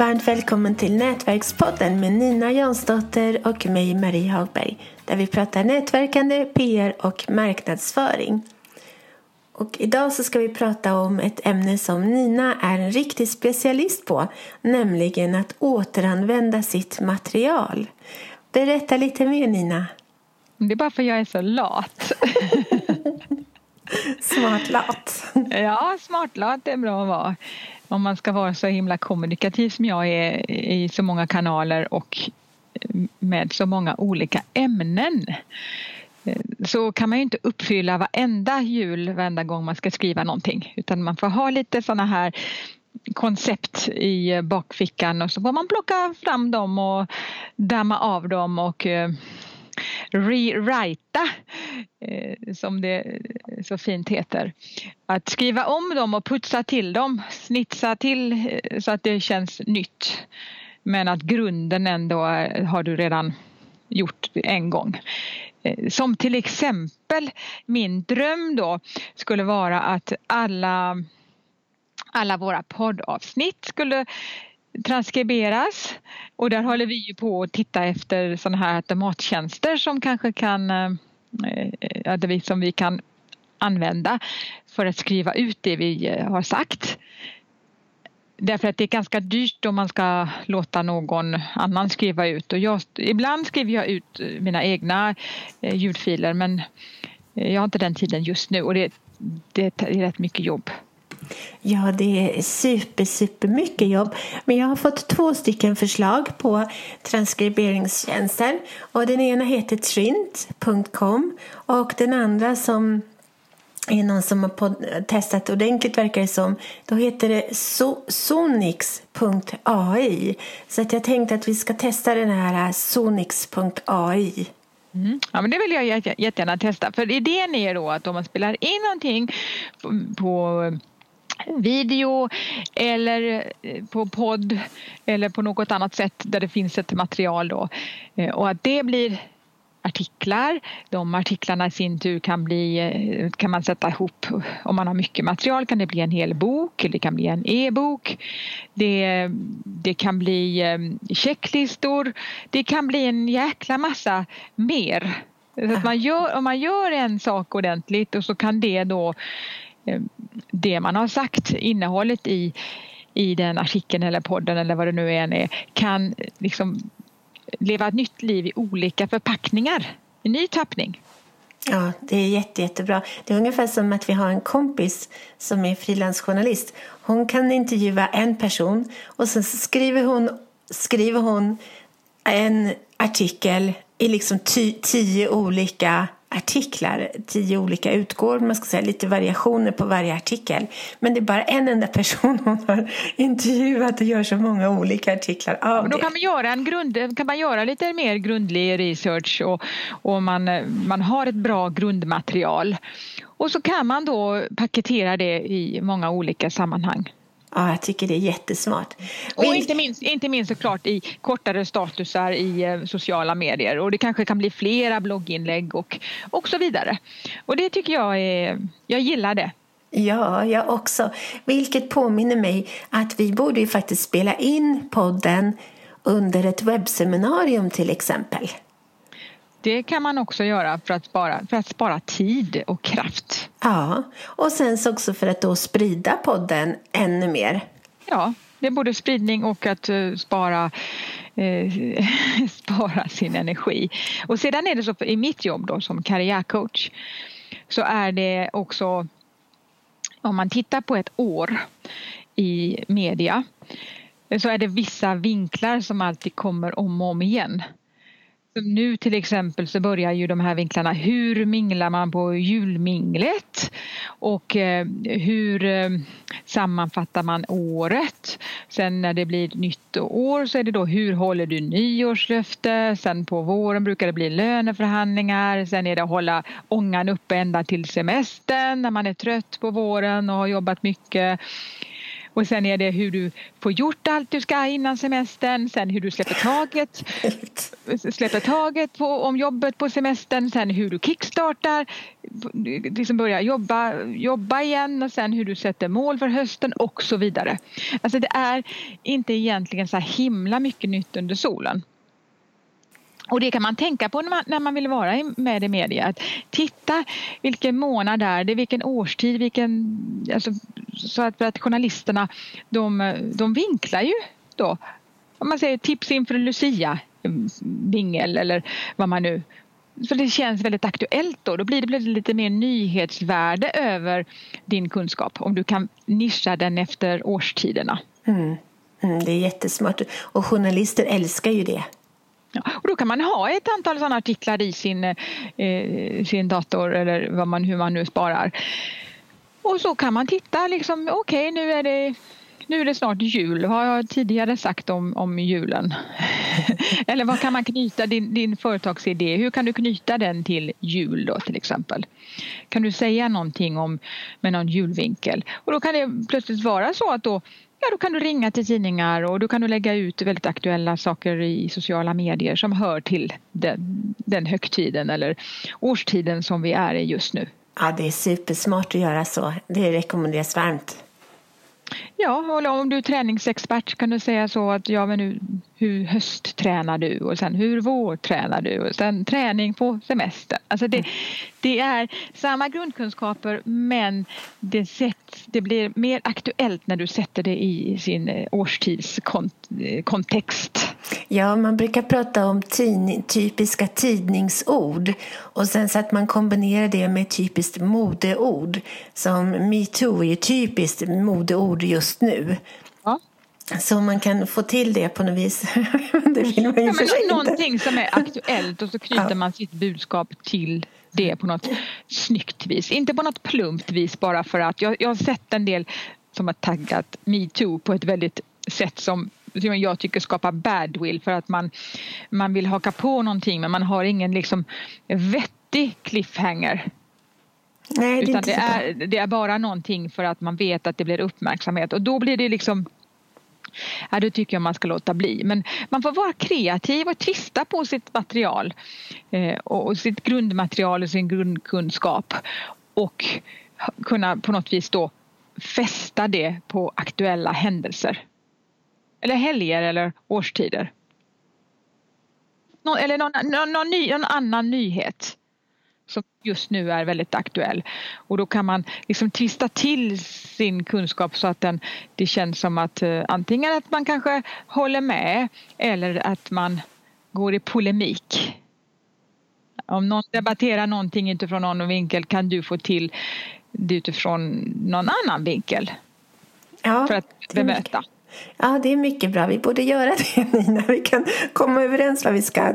Varmt välkommen till Nätverkspodden med Nina Jansdotter och mig Marie Hagberg där vi pratar nätverkande, PR och marknadsföring. Och idag så ska vi prata om ett ämne som Nina är en riktig specialist på, nämligen att återanvända sitt material. Berätta lite mer Nina. Det är bara för att jag är så lat. Smartlat. Ja, smartlat är bra att vara. Om man ska vara så himla kommunikativ som jag är i så många kanaler och med så många olika ämnen eh, så kan man ju inte uppfylla varenda jul varenda gång man ska skriva någonting utan man får ha lite sådana här koncept i bakfickan och så får man plocka fram dem och damma av dem och eh, rewrita eh, som det eh, så fint heter. Att skriva om dem och putsa till dem, snitsa till eh, så att det känns nytt. Men att grunden ändå eh, har du redan gjort en gång. Eh, som till exempel min dröm då skulle vara att alla alla våra poddavsnitt skulle transkriberas och där håller vi ju på att titta efter sådana här automattjänster som kanske kan eh, som vi kan använda för att skriva ut det vi eh, har sagt. Därför att det är ganska dyrt om man ska låta någon annan skriva ut och jag, ibland skriver jag ut mina egna eh, ljudfiler men jag har inte den tiden just nu och det, det är rätt mycket jobb. Ja, det är super, super mycket jobb. Men jag har fått två stycken förslag på transkriberingstjänster. Och den ena heter trint.com och den andra som är någon som har testat ordentligt verkar det som. Då heter det so sonix.ai. Så att jag tänkte att vi ska testa den här äh, sonix.ai. Mm. Ja, men det vill jag jättegärna testa. För idén är då att om man spelar in någonting på video eller eh, på podd eller på något annat sätt där det finns ett material då. Eh, och att det blir artiklar. De artiklarna i sin tur kan, bli, eh, kan man sätta ihop. Om man har mycket material kan det bli en hel bok, det kan bli en e-bok. Det, det kan bli checklistor. Det kan bli en jäkla massa mer. Så att man gör, om man gör en sak ordentligt och så kan det då Eh, det man har sagt, innehållet i, i den artikeln eller podden eller vad det nu än är kan eh, liksom leva ett nytt liv i olika förpackningar, i ny tappning. Ja, det är jätte, jättebra. Det är ungefär som att vi har en kompis som är frilansjournalist. Hon kan intervjua en person och sen skriver hon, skriver hon en artikel i liksom tio olika artiklar, tio olika utgåvor, man ska säga lite variationer på varje artikel. Men det är bara en enda person hon har intervjuat och gör så många olika artiklar av och då kan man göra en grund, kan man göra lite mer grundlig research och, och man, man har ett bra grundmaterial. Och så kan man då paketera det i många olika sammanhang. Ja, jag tycker det är jättesmart. Och inte minst, inte minst såklart i kortare statusar i eh, sociala medier och det kanske kan bli flera blogginlägg och, och så vidare. Och det tycker jag är, jag gillar det. Ja, jag också. Vilket påminner mig att vi borde ju faktiskt spela in podden under ett webbseminarium till exempel. Det kan man också göra för att spara, för att spara tid och kraft. Ja, och sen så också för att då sprida podden ännu mer. Ja, det är både spridning och att uh, spara uh, spara sin energi. Och sedan är det så i mitt jobb då som karriärcoach så är det också om man tittar på ett år i media så är det vissa vinklar som alltid kommer om och om igen. Nu till exempel så börjar ju de här vinklarna, hur minglar man på julminglet? Och eh, hur eh, sammanfattar man året? Sen när det blir ett nytt år så är det då hur håller du nyårslöfte? Sen på våren brukar det bli löneförhandlingar. Sen är det att hålla ångan uppe ända till semestern när man är trött på våren och har jobbat mycket. Och sen är det hur du får gjort allt du ska innan semestern, sen hur du släpper taget, släpper taget på, om jobbet på semestern, sen hur du kickstartar, liksom börjar jobba, jobba igen och sen hur du sätter mål för hösten och så vidare. Alltså det är inte egentligen så himla mycket nytt under solen. Och det kan man tänka på när man, när man vill vara med i media. Att titta vilken månad är det, vilken årstid, vilken... Alltså, så att, för att journalisterna de, de vinklar ju då. Om man säger tips inför Lucia mm, vingel eller vad man nu för det känns väldigt aktuellt då. Då blir det lite mer nyhetsvärde över din kunskap om du kan nischa den efter årstiderna. Mm. Mm, det är jättesmart och journalister älskar ju det. Ja, och då kan man ha ett antal sådana artiklar i sin, eh, sin dator eller vad man, hur man nu sparar. Och så kan man titta liksom, okej okay, nu är det nu är det snart jul. Vad har jag tidigare sagt om, om julen? Eller vad kan man knyta din, din företagsidé? Hur kan du knyta den till jul då till exempel? Kan du säga någonting om med någon julvinkel? Och då kan det plötsligt vara så att då Ja, då kan du ringa till tidningar och då kan du lägga ut väldigt aktuella saker i sociala medier som hör till den, den högtiden eller årstiden som vi är i just nu. Ja, det är supersmart att göra så. Det rekommenderas varmt. Ja, och om du är träningsexpert kan du säga så att ja, men nu, hur hösttränar du och sen hur vårtränar du och sen träning på semester. Alltså det, det är samma grundkunskaper men det, sätt, det blir mer aktuellt när du sätter det i sin eh, årstidskontext. Ja, man brukar prata om tidning, typiska tidningsord och sen så att man kombinerar det med typiskt modeord. Som metoo är ju typiskt modeord just nu. Ja. Så man kan få till det på något vis. det vill man ju ja, men någonting som är aktuellt och så knyter ja. man sitt budskap till det på något snyggt vis. Inte på något plumpt vis bara för att jag, jag har sett en del som har taggat metoo på ett väldigt sätt som som jag tycker skapar badwill för att man, man vill haka på någonting men man har ingen liksom vettig cliffhanger. Nej, det Utan det är, det är bara någonting för att man vet att det blir uppmärksamhet och då blir det liksom Ja, då tycker jag man ska låta bli. Men man får vara kreativ och tvista på sitt material eh, och sitt grundmaterial och sin grundkunskap och kunna på något vis då fästa det på aktuella händelser. Eller helger eller årstider. Nå, eller någon, någon, någon, ny, någon annan nyhet som just nu är väldigt aktuell. Och då kan man liksom twista till sin kunskap så att den, det känns som att uh, antingen att man kanske håller med eller att man går i polemik. Om någon debatterar någonting utifrån någon vinkel kan du få till det utifrån någon annan vinkel. Ja, för att bemöta. Ja, det är mycket bra. Vi borde göra det, Nina. Vi kan komma överens vad vi ska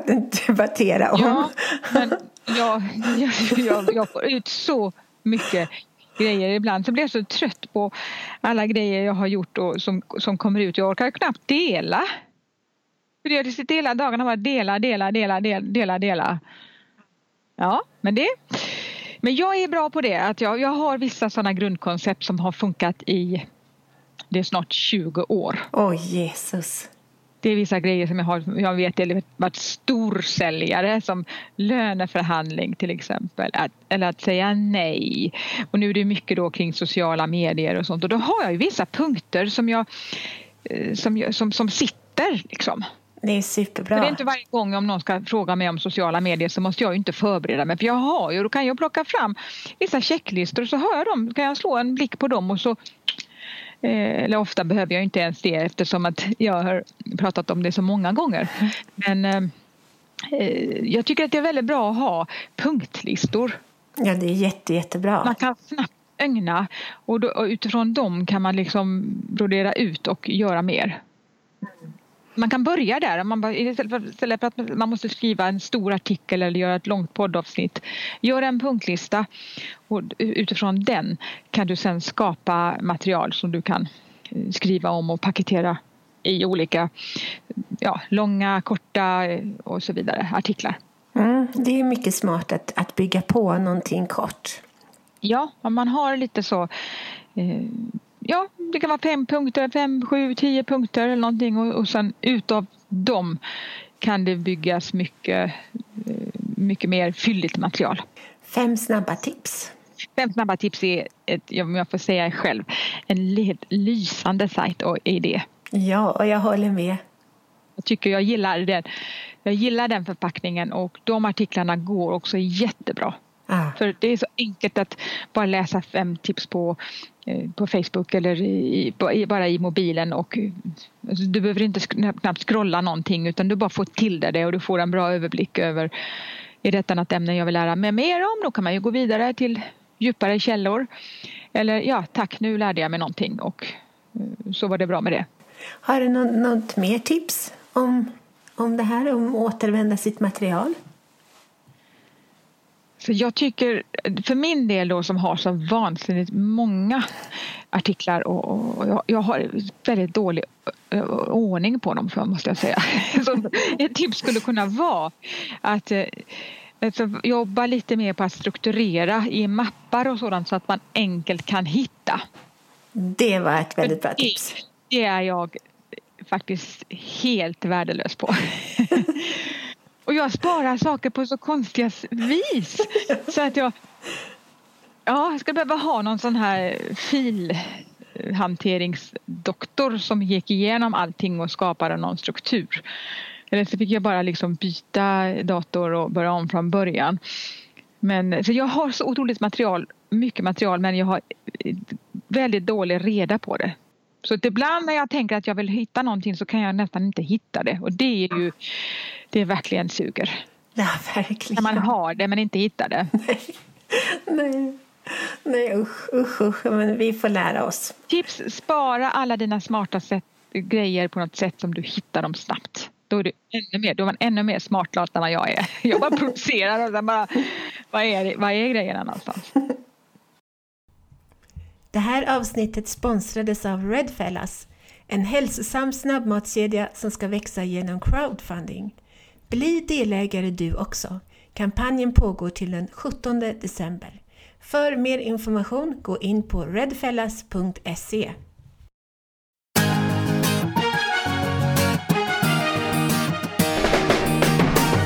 debattera om. Ja, men jag, jag, jag, jag får ut så mycket grejer ibland. Så blir jag så trött på alla grejer jag har gjort och som, som kommer ut. Jag orkar knappt dela. För jag sitter hela dagarna bara dela, dela, dela, dela, dela. Ja, men det... Men jag är bra på det. Att jag, jag har vissa sådana grundkoncept som har funkat i det är snart 20 år. Oj, oh, Jesus. Det är vissa grejer som jag har, jag vet, jag varit storsäljare som löneförhandling till exempel. Att, eller att säga nej. Och nu är det mycket då kring sociala medier och sånt. Och då har jag ju vissa punkter som jag eh, som, som, som sitter liksom. Det är superbra. För det är inte varje gång om någon ska fråga mig om sociala medier så måste jag ju inte förbereda mig för jag har ju, då kan jag plocka fram vissa checklistor och så har jag dem, kan jag slå en blick på dem och så eller ofta behöver jag inte ens det eftersom att jag har pratat om det så många gånger. Men eh, eh, jag tycker att det är väldigt bra att ha punktlistor. Ja, det är jätte, jättebra. Man kan snabbt ögna och, då, och utifrån dem kan man liksom brodera ut och göra mer man kan börja där. Man bara, istället för att man måste skriva en stor artikel eller göra ett långt poddavsnitt. Gör en punktlista och utifrån den kan du sen skapa material som du kan eh, skriva om och paketera i olika ja, långa, korta eh, och så vidare artiklar. Mm, det är mycket smart att, att bygga på någonting kort. Ja, om man har lite så eh, ja, det kan vara fem punkter, fem, sju, tio punkter eller någonting och, och sen utav dem kan det byggas mycket, eh, mycket mer fylligt material. Fem snabba tips. Fem snabba tips är, ett, om jag får säga själv, en lysande sajt och idé. Ja, och jag håller med. Jag tycker jag gillar den. Jag gillar den förpackningen och de artiklarna går också jättebra. Ah. För det är så enkelt att bara läsa fem tips på, eh, på Facebook eller i, bara i mobilen och alltså, du behöver inte knappt scrolla någonting utan du bara får till det och du får en bra överblick över är detta något ämne jag vill lära mig mer om? Då kan man ju gå vidare till djupare källor. Eller ja, tack nu lärde jag mig någonting och eh, så var det bra med det. Har du något, något mer tips om, om det här, om att återvända sitt material? Så jag tycker, för min del då som har så vansinnigt många artiklar och, och jag, jag, har väldigt dålig ordning på dem måste jag säga. Så ett tips skulle kunna vara att alltså, jobba lite mer på att strukturera i mappar och sådant så att man enkelt kan hitta. Det var ett väldigt bra tips. Det, det är jag faktiskt helt värdelös på. Jag sparar saker på så konstiga vis. Så att jag, ja, jag skulle behöva ha någon sån här filhanteringsdoktor som gick igenom allting och skapade någon struktur. Eller så fick jag bara liksom byta dator och börja om från början. Men, så jag har så otroligt material, mycket material men jag har väldigt dålig reda på det. Så ibland när jag tänker att jag vill hitta någonting så kan jag nästan inte hitta det och det är ju det är verkligen suger. Ja, verkligen. När man har det men inte hittar det. Nej, nej, nej usch, usch, usch. Men vi får lära oss. Tips, spara alla dina smarta sätt, grejer på något sätt som du hittar dem snabbt. Då är, du ännu mer, då är man ännu mer smartlat än vad jag är. Jag bara producerar och sen bara, vad är, vad är grejerna någonstans? Det här avsnittet sponsrades av Redfellas, en hälsosam snabbmatskedja som ska växa genom crowdfunding. Bli delägare du också. Kampanjen pågår till den 17 december. För mer information, gå in på redfellas.se.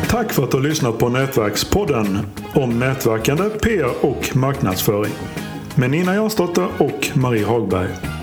Tack för att du har lyssnat på Nätverkspodden om nätverkande, PR och marknadsföring med Nina Jansdotter och Marie Hagberg.